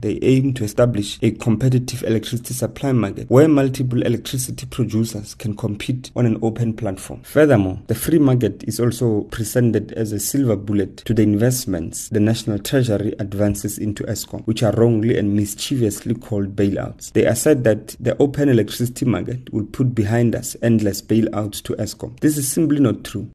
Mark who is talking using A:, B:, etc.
A: They aim to establish a competitive electricity supply market where multiple electricity producers can compete on an open platform. Furthermore, the free market is also presented as a silver bullet to the investments the National Treasury advances into Eskom, which are wrongly and mischievously called bailouts. They assert that the open electricity market will put behind us endless bailouts to Eskom. This is simply not true.